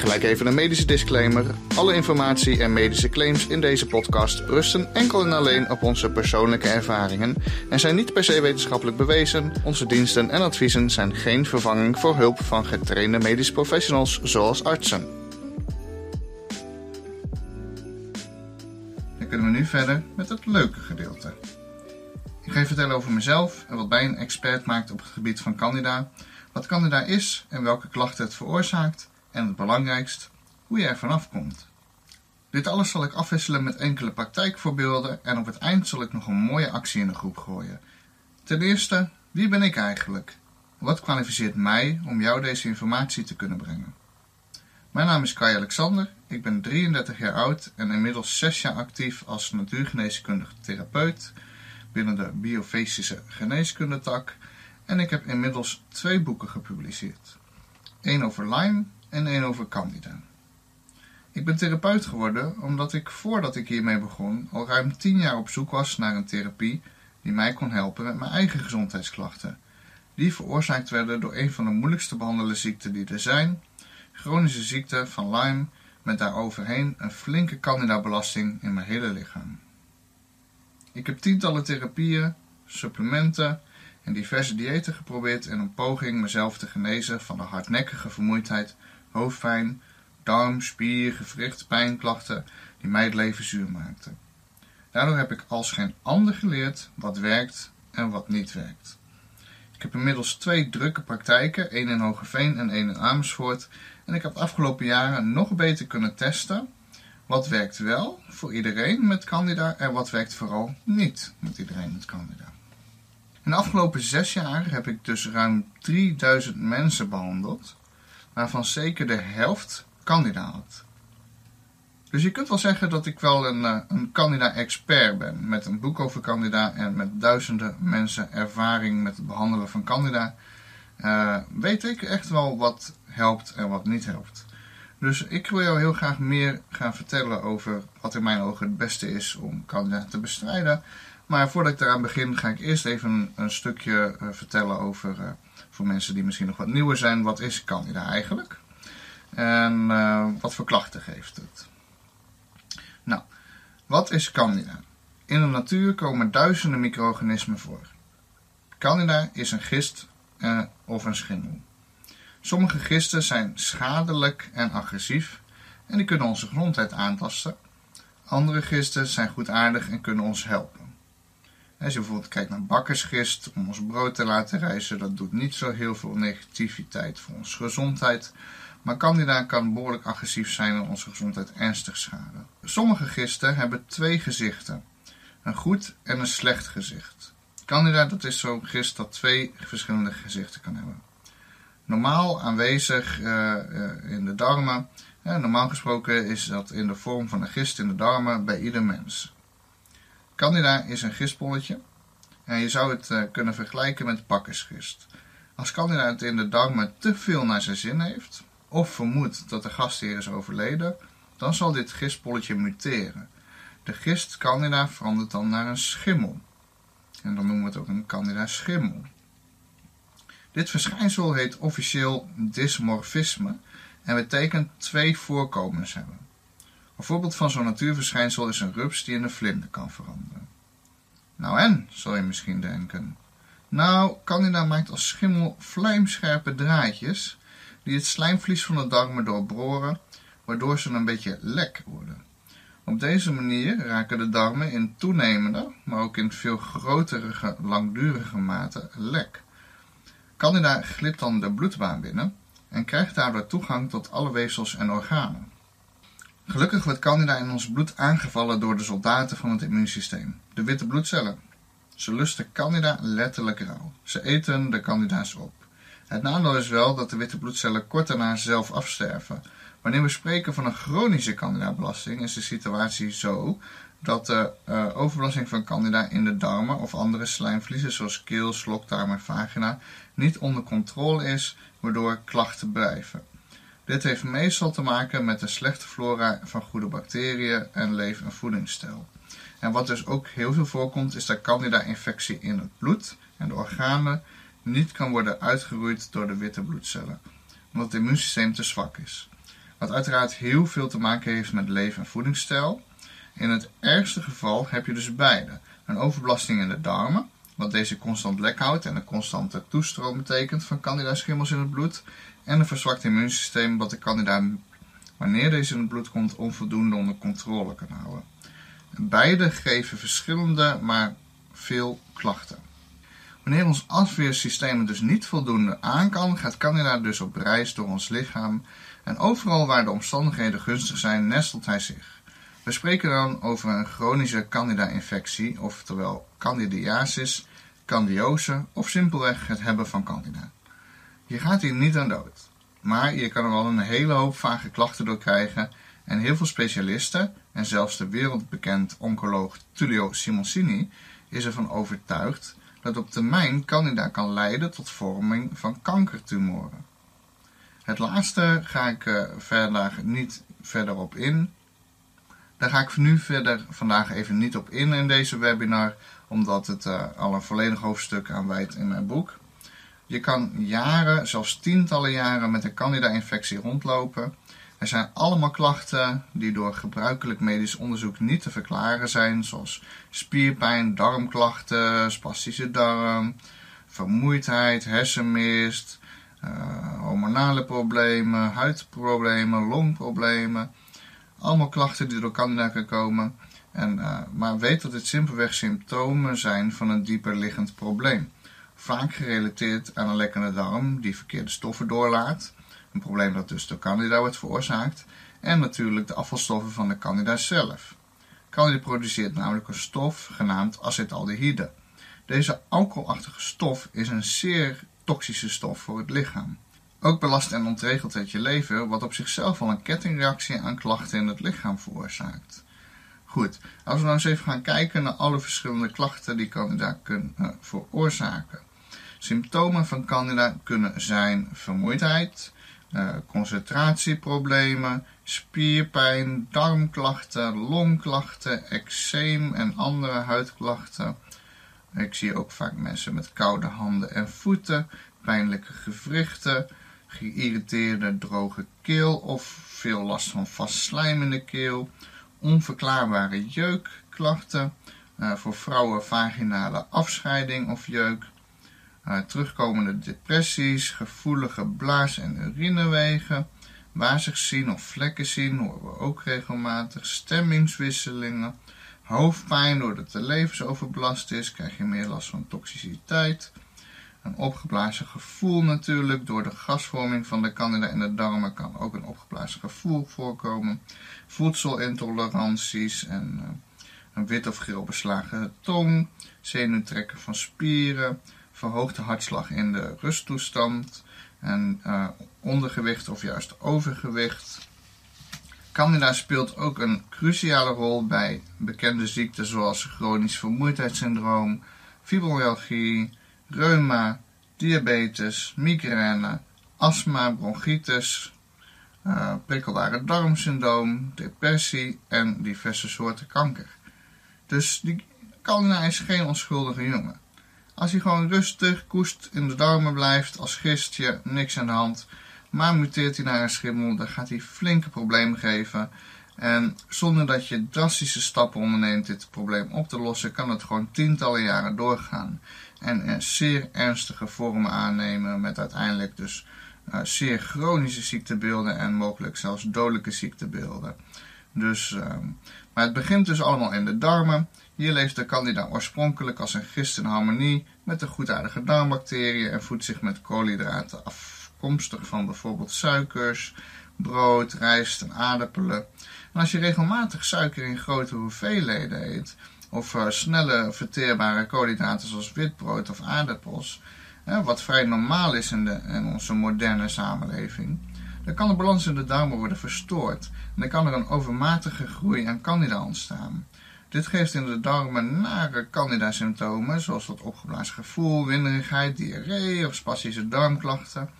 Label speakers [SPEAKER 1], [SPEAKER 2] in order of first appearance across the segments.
[SPEAKER 1] Gelijk even een medische disclaimer. Alle informatie en medische claims in deze podcast rusten enkel en alleen op onze persoonlijke ervaringen en zijn niet per se wetenschappelijk bewezen. Onze diensten en adviezen zijn geen vervanging voor hulp van getrainde medische professionals zoals artsen. Dan kunnen we nu verder met het leuke gedeelte. Ik ga je vertellen over mezelf en wat mij een expert maakt op het gebied van Candida, wat Candida is en welke klachten het veroorzaakt en het belangrijkst, hoe je er vanaf komt. Dit alles zal ik afwisselen met enkele praktijkvoorbeelden en op het eind zal ik nog een mooie actie in de groep gooien. Ten eerste, wie ben ik eigenlijk? Wat kwalificeert mij om jou deze informatie te kunnen brengen? Mijn naam is Kai Alexander, ik ben 33 jaar oud en inmiddels 6 jaar actief als natuurgeneeskundige therapeut binnen de biofysische geneeskundetak en ik heb inmiddels twee boeken gepubliceerd. Eén over Lyme en één over Candida. Ik ben therapeut geworden omdat ik voordat ik hiermee begon al ruim 10 jaar op zoek was naar een therapie die mij kon helpen met mijn eigen gezondheidsklachten. Die veroorzaakt werden door een van de moeilijkst te behandelen ziekten die er zijn, chronische ziekte van Lyme met daaroverheen een flinke candida-belasting in mijn hele lichaam. Ik heb tientallen therapieën, supplementen en diverse diëten geprobeerd in een poging mezelf te genezen van de hardnekkige vermoeidheid hoofdpijn, darm, spier, gewricht, pijnklachten die mij het leven zuur maakten. Daardoor heb ik als geen ander geleerd wat werkt en wat niet werkt. Ik heb inmiddels twee drukke praktijken, één in Hogeveen en één in Amersfoort. En ik heb de afgelopen jaren nog beter kunnen testen wat werkt wel voor iedereen met Candida en wat werkt vooral niet met iedereen met Candida. In de afgelopen zes jaar heb ik dus ruim 3000 mensen behandeld waarvan zeker de helft Candida had. Dus je kunt wel zeggen dat ik wel een, eh, een Candida-expert ben. Met een boek over Candida en met duizenden mensen ervaring met het behandelen van Candida. Uh, weet ik echt wel wat helpt en wat niet helpt. Dus ik wil jou heel graag meer gaan vertellen over wat in mijn ogen het beste is om Candida te bestrijden. Maar voordat ik daaraan begin, ga ik eerst even een, stukje uh, vertellen over voor mensen die misschien nog wat nieuwer zijn, wat is Candida eigenlijk? En uh, wat voor klachten geeft het? Nou, wat is Candida? In de natuur komen duizenden micro-organismen voor. Candida is een gist uh, of een schimmel. Sommige gisten zijn schadelijk en agressief en die kunnen onze gezondheid aantasten. Andere gisten zijn goedaardig en kunnen ons helpen. Als je bijvoorbeeld kijkt naar bakkersgist om ons brood te laten rijzen, dat doet niet zo heel veel negativiteit voor onze gezondheid. Maar candida kan behoorlijk agressief zijn en onze gezondheid ernstig schaden. Sommige gisten hebben twee gezichten. Een goed en een slecht gezicht. Candida dat is zo'n gist dat twee verschillende gezichten kan hebben. Normaal aanwezig uh, uh, in de darmen. normaal gesproken is dat in de vorm van een gist in de darmen bij ieder mens. Candida is een gistbolletje en je zou het uh, kunnen vergelijken met bakkersgist. Als Candida het in de darmen te veel naar zijn zin heeft, of vermoedt dat de gastheer is overleden, dan zal dit gistbolletje muteren. De gist Candida verandert dan naar een schimmel. En dan noemen we het ook een Candida schimmel. Dit verschijnsel heet officieel dysmorfisme en betekent twee voorkomens hebben. Een voorbeeld van zo'n natuurverschijnsel is een rups die in een vlinder kan veranderen. Nou en, zal je misschien denken. Nou, Candida maakt als schimmel vlijmscherpe draadjes die het slijmvlies van de darmen doorboren, waardoor ze een beetje lek worden. Op deze manier raken de darmen in toenemende, maar ook in veel grotere, langdurige mate lek. Candida glipt dan de bloedbaan binnen en krijgt daardoor toegang tot alle weefsels en organen. Gelukkig wordt Candida in ons bloed aangevallen door de soldaten van het immuunsysteem, de witte bloedcellen. Ze lusten Candida letterlijk rauw. Ze eten de Candida's op. Het nadeel is wel dat de witte bloedcellen kort daarna zelf afsterven. Wanneer we spreken van een chronische candidabelasting is de situatie zo dat de uh, overbelasting van candida in de darmen of andere slijmvliezen zoals keel, slokdarm en vagina niet onder controle is, waardoor klachten blijven. Dit heeft meestal te maken met de slechte flora van goede bacteriën en leef- en voedingsstijl. En wat dus ook heel veel voorkomt is dat candida-infectie in het bloed en de organen niet kan worden uitgeroeid door de witte bloedcellen, omdat het immuunsysteem te zwak is. Wat uiteraard heel veel te maken heeft met leef- en voedingsstijl. In het ergste geval heb je dus beide. Een overbelasting in de darmen, wat deze constant lek houdt en een constante toestroom betekent van candida-schimmels in het bloed. En een verzwakt immuunsysteem, wat de candida, wanneer deze in het bloed komt, onvoldoende onder controle kan houden. Beide geven verschillende, maar veel klachten. Wanneer ons afweersysteem dus niet voldoende aan kan, gaat candida dus op reis door ons lichaam en overal waar de omstandigheden gunstig zijn, nestelt hij zich. We spreken dan over een chronische candida-infectie, oftewel candidiasis, candiose of simpelweg het hebben van candida. Je gaat hier niet aan dood, maar je kan er wel een hele hoop vage klachten door krijgen en heel veel specialisten, en zelfs de wereldbekend oncoloog Tullio Simoncini, is ervan overtuigd dat op termijn candida kan leiden tot vorming van kankertumoren. Het laatste ga ik uh, vandaag niet verder op in. Daar ga ik nu verder vandaag even niet op in in deze webinar, omdat het uh, al een volledig hoofdstuk aan wijdt in mijn boek. Je kan jaren, zelfs tientallen jaren met een candida-infectie rondlopen. Er zijn allemaal klachten die door gebruikelijk medisch onderzoek niet te verklaren zijn, zoals spierpijn, darmklachten, spastische darm, vermoeidheid, hersenmist, uh, hormonale problemen, huidproblemen, longproblemen. Allemaal klachten die door candida kunnen komen. En, uh, maar weet dat dit simpelweg symptomen zijn van een dieper liggend probleem. Vaak gerelateerd aan een lekkende darm die verkeerde stoffen doorlaat. Een probleem dat dus door candida wordt veroorzaakt. En natuurlijk de afvalstoffen van de candida zelf. Candida produceert namelijk een stof genaamd acetaldehyde. Deze alcoholachtige stof is een zeer toxische stof voor het lichaam. Ook belast en ontregelt het je leven, wat op zichzelf al een kettingreactie aan klachten in het lichaam veroorzaakt. Goed, als we nou eens even gaan kijken naar alle verschillende klachten die candida kunnen uh, veroorzaken. Symptomen van candida kunnen zijn vermoeidheid, uh, concentratieproblemen, spierpijn, darmklachten, longklachten, eczeem en andere huidklachten. Ik zie ook vaak mensen met koude handen en voeten, pijnlijke gewrichten, geïrriteerde droge keel of veel last van vast slijm in de keel, onverklaarbare jeukklachten, uh, voor vrouwen vaginale afscheiding of jeuk, uh, terugkomende depressies, gevoelige blaas- en urinewegen, wazig zien of vlekken zien horen we ook regelmatig, stemmingswisselingen, hoofdpijn doordat de zo overbelast is, krijg je meer last van toxiciteit. Een opgeblazen gevoel natuurlijk, door de gasvorming van de candida in de darmen kan ook een opgeblazen gevoel voorkomen. Voedselintoleranties en uh, een wit of geel beslagen tong, zenuwtrekken van spieren, verhoogde hartslag in de rusttoestand en uh, ondergewicht of juist overgewicht. Candida speelt ook een cruciale rol bij bekende ziekten zoals chronisch vermoeidheidssyndroom, fibromyalgie, reuma, diabetes, migraine, astma, bronchitis, uh, prikkelbare darmsyndroom, depressie en diverse soorten kanker. Dus die candida is geen onschuldige jongen. Als hij gewoon rustig, koest in de darmen blijft, als gistje, niks aan de hand. Maar muteert hij naar een schimmel, dan gaat hij flinke problemen geven. En zonder dat je drastische stappen onderneemt dit probleem op te lossen, kan het gewoon tientallen jaren doorgaan. En zeer ernstige vormen aannemen met uiteindelijk dus uh, zeer chronische ziektebeelden en mogelijk zelfs dodelijke ziektebeelden. Dus, uh, maar het begint dus allemaal in de darmen. Hier leeft de candida oorspronkelijk als een gist in harmonie met de goedaardige darmbacteriën en voedt zich met koolhydraten afkomstig van bijvoorbeeld suikers, brood, rijst en aardappelen. En als je regelmatig suiker in grote hoeveelheden eet, of uh, snelle verteerbare koolhydraten zoals witbrood of aardappels, wat vrij normaal is in, de, in onze moderne samenleving, dan kan de balans in de darmen worden verstoord en dan kan er een overmatige groei aan candida ontstaan. Dit geeft in de darmen nare candida-symptomen, zoals wat opgeblazen gevoel, winderigheid, diarree of spastische darmklachten.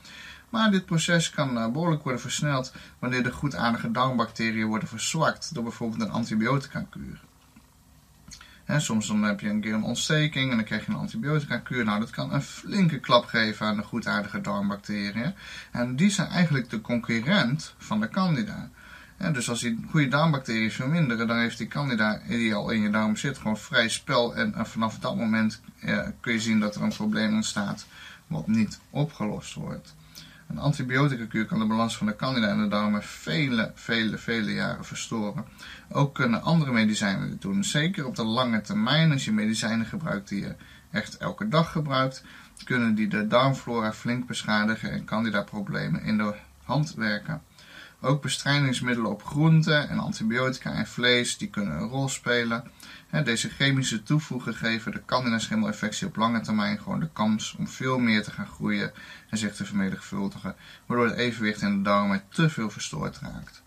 [SPEAKER 1] Maar dit proces kan eh, behoorlijk worden versneld wanneer de goedaardige darmbacteriën worden verzwakt door bijvoorbeeld een antibiotica-kuur. Soms dan heb je een keer een ontsteking en dan krijg je een antibiotica-kuur. Nou, dat kan een flinke klap geven aan de goedaardige darmbacteriën. En die zijn eigenlijk de concurrent van de candida. dus als die goede darmbacteriën verminderen, dan heeft die candida die al in je darm zit gewoon vrij spel. En, vanaf dat moment eh, kun je zien dat er een probleem ontstaat wat niet opgelost wordt. Een antibiotica-kuur kan de balans van de candida in de darmen vele, vele, vele jaren verstoren. Ook kunnen andere medicijnen dit doen. Zeker op de lange termijn, als je medicijnen gebruikt die je echt elke dag gebruikt, kunnen die de darmflora flink beschadigen en candida-problemen in de hand werken. Ook bestrijdingsmiddelen op groenten en antibiotica en vlees die kunnen een rol spelen. Deze chemische toevoegen geven de candida-schimmelinfectie op lange termijn gewoon de kans om veel meer te gaan groeien en zich te vermenigvuldigen, waardoor het evenwicht in de darmen te veel verstoord raakt.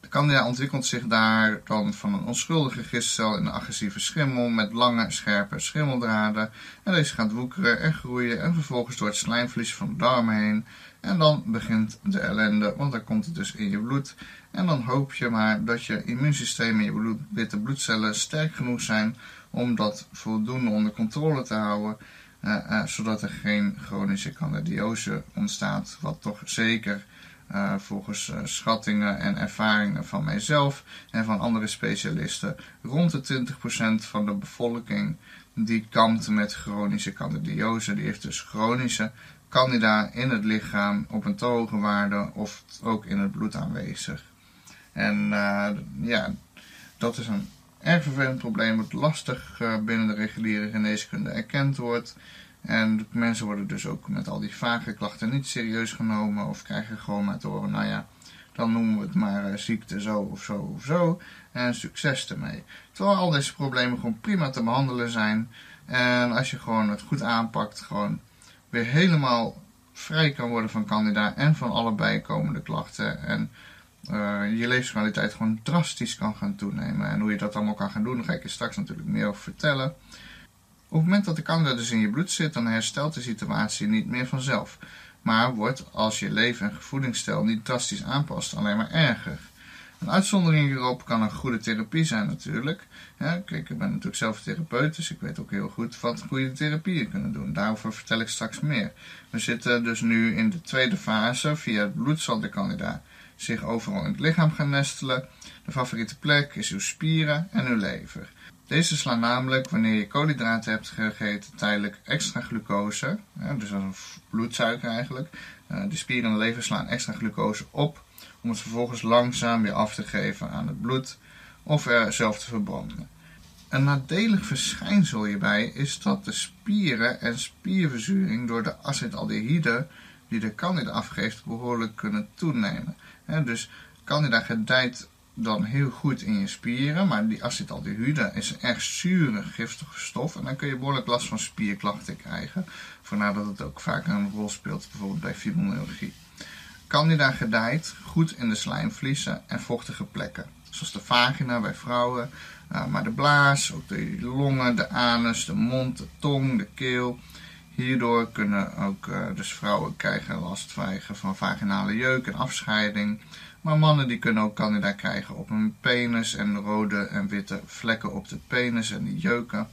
[SPEAKER 1] De candida ontwikkelt zich daar dan van een onschuldige gistcel in een agressieve schimmel met lange, scherpe schimmeldraden. En deze gaat woekeren en groeien en vervolgens door het slijmvlies van de darmen heen. En dan begint de ellende, want dan komt het dus in je bloed. En dan hoop je maar dat je immuunsysteem en je bloed, witte bloedcellen sterk genoeg zijn om dat voldoende onder controle te houden. Uh, uh, zodat er geen chronische candidiose ontstaat, wat toch zeker uh, volgens schattingen en ervaringen van mijzelf en van andere specialisten rond de 20% van de bevolking die kampt met chronische candidiose. Die heeft dus chronische candida in het lichaam op een hoge waarde of ook in het bloed aanwezig. En uh, ja, dat is een erg vervelend probleem wat lastig uh, binnen de reguliere geneeskunde erkend wordt. En mensen worden dus ook met al die vage klachten niet serieus genomen of krijgen gewoon te horen, nou ja, dan noemen we het maar uh, ziekte zo of zo of zo en succes ermee. Terwijl al deze problemen gewoon prima te behandelen zijn en als je gewoon het goed aanpakt, gewoon weer helemaal vrij kan worden van candida en van alle bijkomende klachten en uh, je levenskwaliteit gewoon drastisch kan gaan toenemen. En hoe je dat allemaal kan gaan doen, daar ga ik je straks natuurlijk meer over vertellen. Op het moment dat de candida dus in je bloed zit, dan herstelt de situatie niet meer vanzelf. Maar wordt, als je leven- en voedingsstijl niet drastisch aanpast, alleen maar erger. Een uitzondering hierop kan een goede therapie zijn natuurlijk. Kijk, ik ben natuurlijk zelf therapeut, dus ik weet ook heel goed wat goede therapieën kunnen doen. Daarover vertel ik straks meer. We zitten dus nu in de tweede fase. Via het bloed zal de candida zich overal in het lichaam gaan nestelen. De favoriete plek is uw spieren en uw lever. Deze slaan namelijk, wanneer je koolhydraten hebt gegeten, tijdelijk extra glucose, dus als een bloedsuiker eigenlijk. Eh, de spieren en de lever slaan extra glucose op om het vervolgens langzaam weer af te geven aan het bloed of er zelf te verbranden. Een nadelig verschijnsel hierbij is dat de spieren en spierverzuring door de acetaldehyde die de candida afgeeft behoorlijk kunnen toenemen. dus candida gedijt dan heel goed in je spieren, maar die acetaldehyde is een erg zure, giftige stof en dan kun je behoorlijk last van spierklachten krijgen. Vandaar dat het ook vaak een rol speelt, bijvoorbeeld bij fibromyalgie. Candida gedijt goed in de slijmvliezen en vochtige plekken, zoals de vagina bij vrouwen, eh, maar de blaas, ook de longen, de anus, de mond, de tong, de keel. Hierdoor kunnen ook uh, dus vrouwen krijgen last krijgen van vaginale jeuk en afscheiding. Maar mannen die kunnen ook candida krijgen op hun penis en rode en witte vlekken op de penis en die jeuken.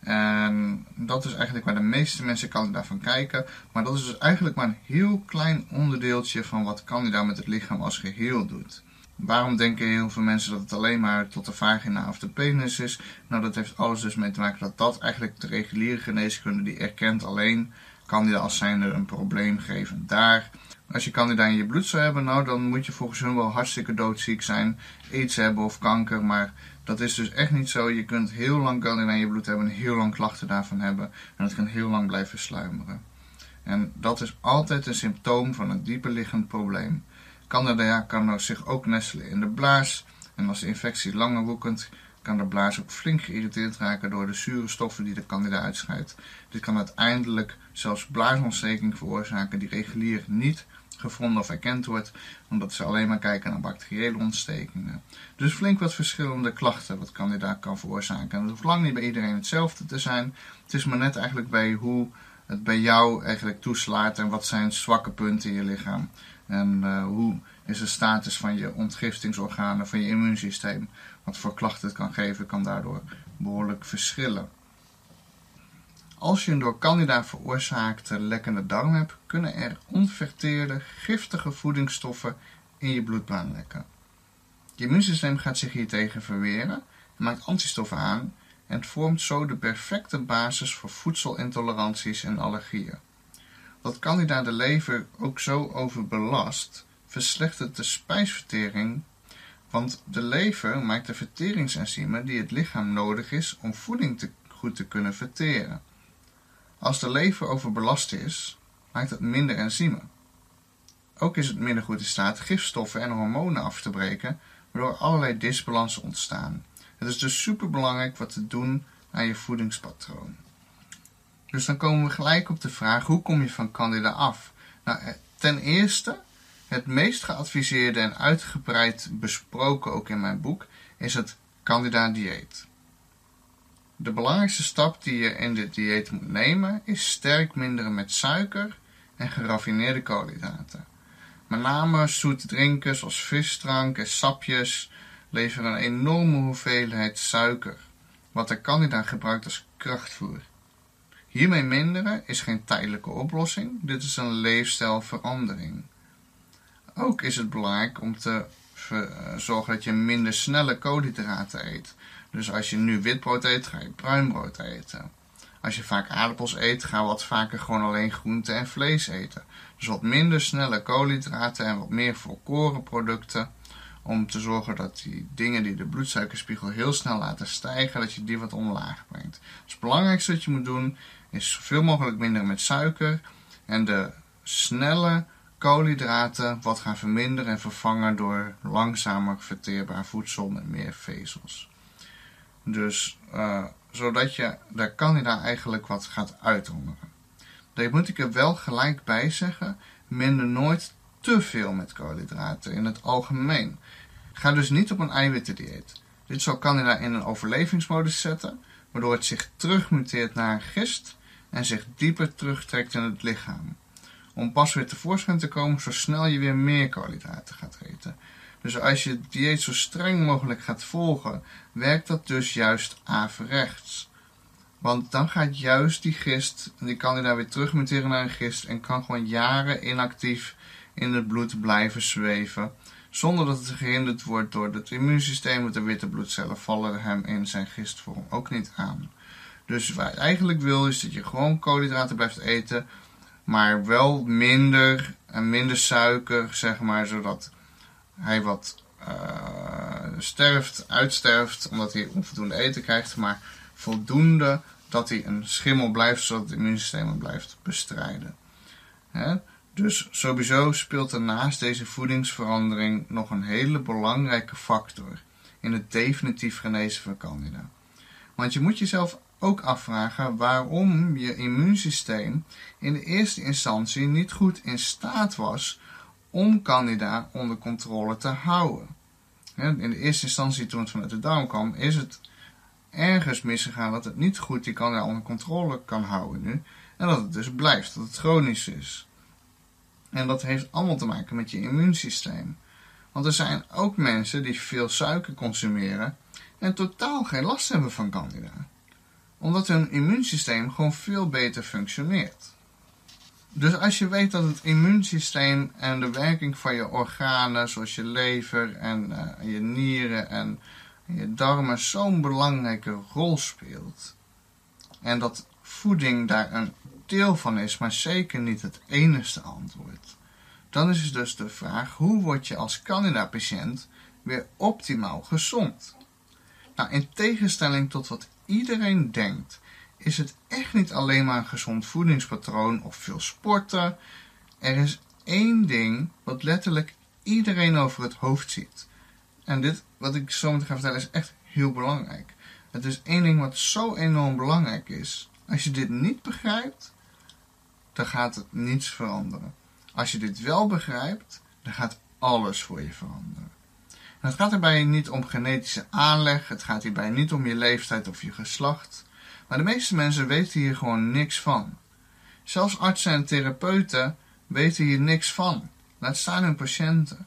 [SPEAKER 1] En dat is eigenlijk waar de meeste mensen candida van kijken. Maar dat is dus eigenlijk maar een heel klein onderdeeltje van wat candida met het lichaam als geheel doet. Waarom denken heel veel mensen dat het alleen maar tot de vagina of de penis is? Nou, dat heeft alles dus mee te maken dat dat eigenlijk de reguliere geneeskunde die erkent alleen candida als zijnde een probleem geven daar. Als je candida in je bloed zou hebben, nou dan moet je volgens hun wel hartstikke doodziek zijn, aids hebben of kanker, maar dat is dus echt niet zo. Je kunt heel lang candida in je bloed hebben en heel lang klachten daarvan hebben en dat kan heel lang blijven sluimeren. En dat is altijd een symptoom van een dieper liggend probleem. Candida kan zich ook nestelen in de blaas. En als de infectie langer woekend, kan de blaas ook flink geïrriteerd raken door de zure stoffen die de candida uitscheidt. Dit kan uiteindelijk zelfs blaasontsteking veroorzaken die regulier niet gevonden of erkend wordt, omdat ze alleen maar kijken naar bacteriële ontstekingen. Dus flink wat verschillende klachten wat candida kan veroorzaken. En het hoeft lang niet bij iedereen hetzelfde te zijn. Het is maar net eigenlijk bij hoe het bij jou eigenlijk toeslaat en wat zijn zwakke punten in je lichaam. En uh, hoe is de status van je ontgiftingsorganen, van je immuunsysteem. Wat voor klachten het kan geven, kan daardoor behoorlijk verschillen. Als je een door candida veroorzaakte lekkende darm hebt, kunnen er onverteerde, giftige voedingsstoffen in je bloedbaan lekken. Je immuunsysteem gaat zich hiertegen verweren, maakt antistoffen aan en vormt zo de perfecte basis voor voedselintoleranties en allergieën. Dat candida de lever ook zo overbelast, verslechtert de spijsvertering, want de lever maakt de verteringsenzymen die het lichaam nodig is om voeding goed te kunnen verteren. Als de lever overbelast is, maakt het minder enzymen. Ook is het minder goed in staat gifstoffen en hormonen af te breken, waardoor allerlei disbalansen ontstaan. Het is dus super belangrijk wat te doen aan je voedingspatroon. Dus dan komen we gelijk op de vraag: hoe kom je van candida af? Nou, eh, ten eerste, het meest geadviseerde en uitgebreid besproken ook in mijn boek is het candida dieet. De belangrijkste stap die je in dit dieet moet nemen is sterk minderen met suiker en geraffineerde koolhydraten. Met name zoete drinken zoals visdrank en sapjes leveren een enorme hoeveelheid suiker, wat de candida gebruikt als krachtvoer. Hiermee minderen is geen tijdelijke oplossing, dit is een leefstijlverandering. Ook is het belangrijk om te eh, zorgen dat je minder snelle koolhydraten eet. Dus als je nu witbrood eet, ga je bruinbrood eten. Als je vaak aardappels eet, ga wat vaker gewoon alleen groente en vlees eten. Dus wat minder snelle koolhydraten en wat meer volkoren producten. Om te zorgen dat die dingen die de bloedsuikerspiegel heel snel laten stijgen, dat je die wat omlaag brengt. Het belangrijkste wat je moet doen, is zoveel mogelijk minder met suiker. En de snelle koolhydraten wat gaan verminderen en vervangen door langzamer verteerbaar voedsel met meer vezels. Dus uh, zodat je daar Candida eigenlijk wat gaat uithongeren. Daar moet ik er wel gelijk bij zeggen, minder nooit te veel met koolhydraten in het algemeen. Ga dus niet op een eiwittendieet. Dit zal Candida in een overlevingsmodus zetten, waardoor het zich terugmuteert naar een gist en zich dieper terugtrekt in het lichaam. Om pas weer tevoorschijn te komen zo snel je weer meer koolhydraten gaat eten. Dus als je dieet zo streng mogelijk gaat volgen, werkt dat dus juist averechts. Want dan gaat juist die gist, die kan daar weer terugmuteren naar een gist en kan gewoon jaren inactief in het bloed blijven zweven. Zonder dat het gehinderd wordt door het immuunsysteem, want de witte bloedcellen vallen hem in zijn gistvorm ook niet aan. Dus wat je eigenlijk wil is dat je gewoon koolhydraten blijft eten, maar wel minder en minder suiker, zeg maar, zodat hij wat uh, sterft, uitsterft, omdat hij onvoldoende eten krijgt, maar voldoende dat hij een schimmel blijft, zodat het immuunsysteem hem blijft bestrijden. Dus sowieso speelt er naast deze voedingsverandering nog een hele belangrijke factor in het definitief genezen van candida. Want je moet jezelf ook afvragen waarom je immuunsysteem in de eerste instantie niet goed in staat was om candida onder controle te houden. In de eerste instantie toen het vanuit de darm kwam, is het ergens misgegaan dat het niet goed die candida onder controle kan houden nu. En dat het dus blijft, dat het chronisch is. En dat heeft allemaal te maken met je immuunsysteem. Want er zijn ook mensen die veel suiker consumeren en totaal geen last hebben van candida. Omdat hun immuunsysteem gewoon veel beter functioneert. Dus als je weet dat het immuunsysteem en de werking van je organen, zoals je lever en uh, je nieren en je darmen, zo'n belangrijke rol speelt. En dat voeding daar een deel van is, maar zeker niet het enige antwoord. Dan is dus de vraag: hoe word je als Candida-patiënt weer optimaal gezond? Nou, in tegenstelling tot wat iedereen denkt, is het echt niet alleen maar een gezond voedingspatroon of veel sporten. Er is één ding wat letterlijk iedereen over het hoofd ziet. En dit, wat ik zo meteen ga vertellen, is echt heel belangrijk. Het is één ding wat zo enorm belangrijk is. Als je dit niet begrijpt, dan gaat het niets veranderen. Als je dit wel begrijpt, dan gaat alles voor je veranderen. En het gaat hierbij niet om genetische aanleg, het gaat hierbij niet om je leeftijd of je geslacht. Maar de meeste mensen weten hier gewoon niks van. Zelfs artsen en therapeuten weten hier niks van. Laat staan hun patiënten.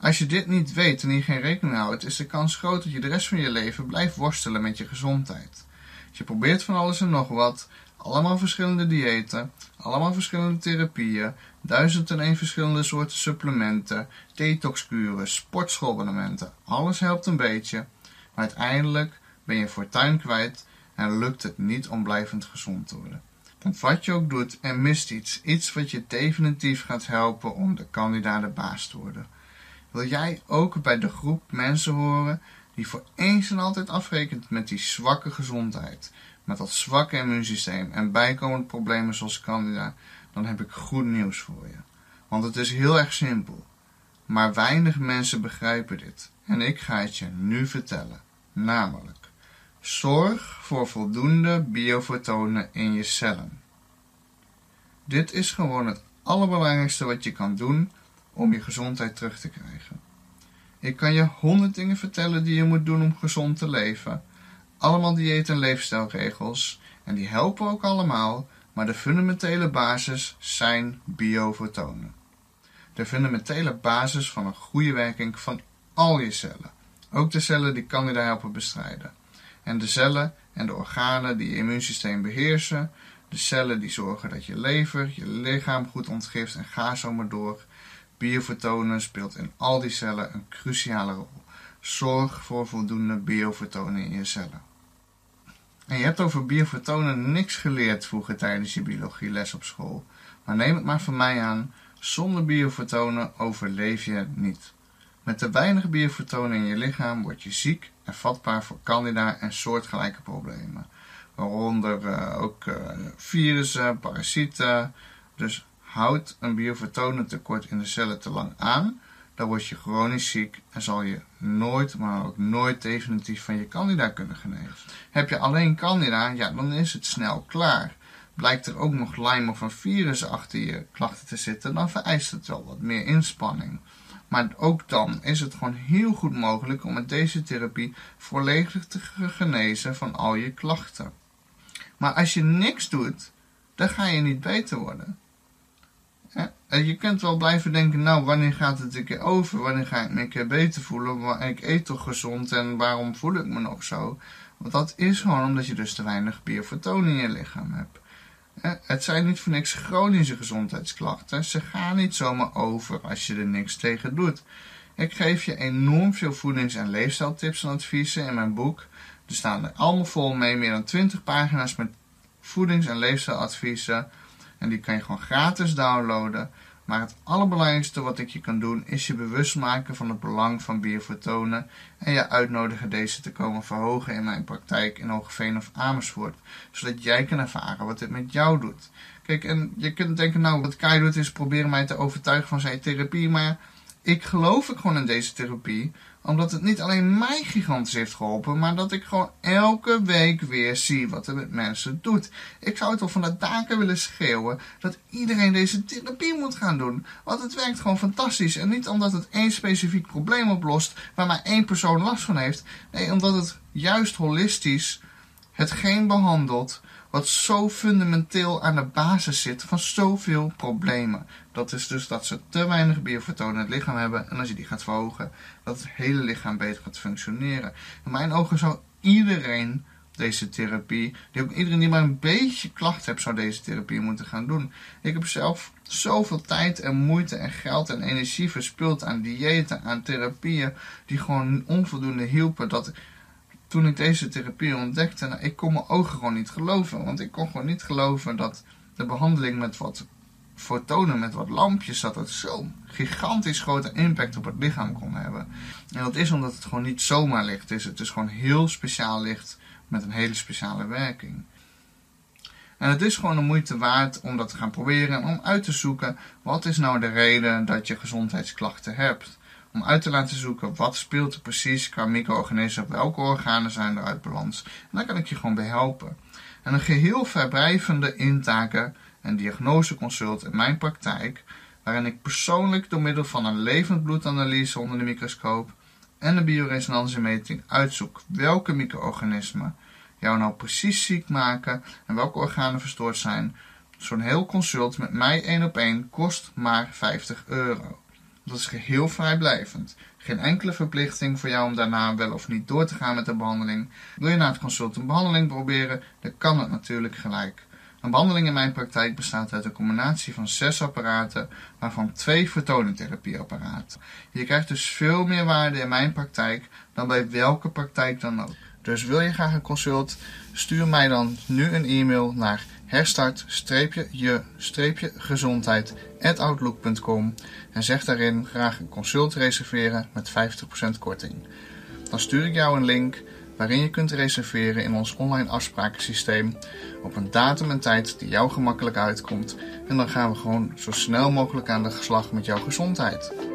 [SPEAKER 1] Als je dit niet weet en hier geen rekening houdt, is de kans groot dat je de rest van je leven blijft worstelen met je gezondheid. Je probeert van alles en nog wat, allemaal verschillende diëten, allemaal verschillende therapieën, duizend en één verschillende soorten supplementen, detoxkuren, sportschoolabonnementen. Alles helpt een beetje, maar uiteindelijk ben je fortuin kwijt en lukt het niet om blijvend gezond te worden. Want wat je ook doet, er mist iets. Iets wat je definitief gaat helpen om de kandidaat de baas te worden. Wil jij ook bij de groep mensen horen die voor eens en altijd afrekent met die zwakke gezondheid, met dat zwakke immuunsysteem en bijkomende problemen zoals candida, dan heb ik goed nieuws voor je. Want het is heel erg simpel. Maar weinig mensen begrijpen dit. En ik ga het je nu vertellen. Namelijk, zorg voor voldoende biofotonen in je cellen. Dit is gewoon het allerbelangrijkste wat je kan doen om je gezondheid terug te krijgen. Ik kan je honderd dingen vertellen die je moet doen om gezond te leven. Allemaal dieet- en leefstijlregels. En die helpen ook allemaal, maar de fundamentele basis zijn biofotonen. De fundamentele basis van een goede werking van al je cellen. Ook de cellen die candida helpen bestrijden. En de cellen en de organen die je immuunsysteem beheersen. De cellen die zorgen dat je lever, je lichaam goed ontgift en ga zo maar door. Biofotonen speelt in al die cellen een cruciale rol. Zorg voor voldoende biofotonen in je cellen. En je hebt over biofotonen niks geleerd vroeger tijdens je biologieles op school. Maar neem het maar van mij aan, zonder biofotonen overleef je niet. Met te weinig biofotonen in je lichaam word je ziek en vatbaar voor candida en soortgelijke problemen. Waaronder uh, ook uh, virussen, parasieten. Dus houd een biofotonentekort in de cellen te lang aan, dan word je chronisch ziek en zal je nooit, maar ook nooit definitief van je candida kunnen genezen. Heb je alleen candida, ja, dan is het snel klaar. Blijkt er ook nog Lyme of een virus achter je klachten te zitten, dan vereist het wel wat meer inspanning. Maar ook dan is het gewoon heel goed mogelijk om met deze therapie volledig te genezen van al je klachten. Maar als je niks doet, dan ga je niet beter worden. Je kunt wel blijven denken, nou, wanneer gaat het een keer over? Wanneer ga ik me een keer beter voelen? Ik eet toch gezond en waarom voel ik me nog zo? Want dat is gewoon omdat je dus te weinig biofotonen in je lichaam hebt. Het zijn niet voor niks chronische gezondheidsklachten. Ze gaan niet zomaar over als je er niks tegen doet. Ik geef je enorm veel voedings- en leefstijltips en adviezen in mijn boek. Er staan er allemaal vol mee, meer dan 20 pagina's met voedings- en leefstijladviezen en die kan je gewoon gratis downloaden. Maar het allerbelangrijkste wat ik je kan doen is je bewust maken van het belang van biofotonen en je uitnodigen deze te komen verhogen in mijn praktijk in Hogeveen of Amersfoort, zodat jij kan ervaren wat dit met jou doet. Kijk, en je kunt denken, nou, wat Kai doet is proberen mij te overtuigen van zijn therapie, maar ik geloof ook gewoon in deze therapie, omdat het niet alleen mij gigantisch heeft geholpen, maar dat ik gewoon elke week weer zie wat het met mensen doet. Ik zou het wel van de daken willen schreeuwen dat iedereen deze therapie moet gaan doen. Want het werkt gewoon fantastisch. En niet omdat het één specifiek probleem oplost waar maar één persoon last van heeft. Nee, omdat het juist holistisch hetgeen behandelt wat zo fundamenteel aan de basis zit van zoveel problemen. Dat is dus dat ze te weinig biofotonen in het lichaam hebben en als je die gaat verhogen, dat het hele lichaam beter gaat functioneren. In mijn ogen zou iedereen deze therapie, die ook iedereen die maar een beetje klacht heeft, zou deze therapie moeten gaan doen. Ik heb zelf zoveel tijd en moeite en geld en energie verspild aan diëten, aan therapieën, die gewoon onvoldoende hielpen, dat toen ik deze therapie ontdekte, nou, ik kon mijn ogen gewoon niet geloven. Want ik kon gewoon niet geloven dat de behandeling met wat fotonen, met wat lampjes, dat het zo'n gigantisch grote impact op het lichaam kon hebben. En dat is omdat het gewoon niet zomaar licht is. Het is gewoon heel speciaal licht met een hele speciale werking. En het is gewoon de moeite waard om dat te gaan proberen en om uit te zoeken wat is nou de reden dat je gezondheidsklachten hebt. Om uit te laten zoeken wat speelt er precies qua micro-organismen, welke organen zijn er uit balans. En daar kan ik je gewoon bij helpen. En een geheel verblijvende intaken en diagnoseconsult in mijn praktijk, waarin ik persoonlijk door middel van een levend bloedanalyse onder de microscoop en een bioresonantiemeting uitzoek welke micro-organismen jou nou precies ziek maken en welke organen verstoord zijn. Zo'n heel consult met mij één op één kost maar 50 euro. Dat is geheel vrijblijvend. Geen enkele verplichting voor jou om daarna wel of niet door te gaan met de behandeling. Wil je na het consult een behandeling proberen, dan kan het natuurlijk gelijk. Een behandeling in mijn praktijk bestaat uit een combinatie van zes apparaten, waarvan twee fotonentherapieapparaten. Je krijgt dus veel meer waarde in mijn praktijk dan bij welke praktijk dan ook. Dus wil je graag een consult? Stuur mij dan nu een e-mail naar herstart-je-gezondheid.outlook.com en zeg daarin graag een consult reserveren met 50% korting. Dan stuur ik jou een link waarin je kunt reserveren in ons online afsprakensysteem op een datum en tijd die jou gemakkelijk uitkomt. En dan gaan we gewoon zo snel mogelijk aan de slag met jouw gezondheid.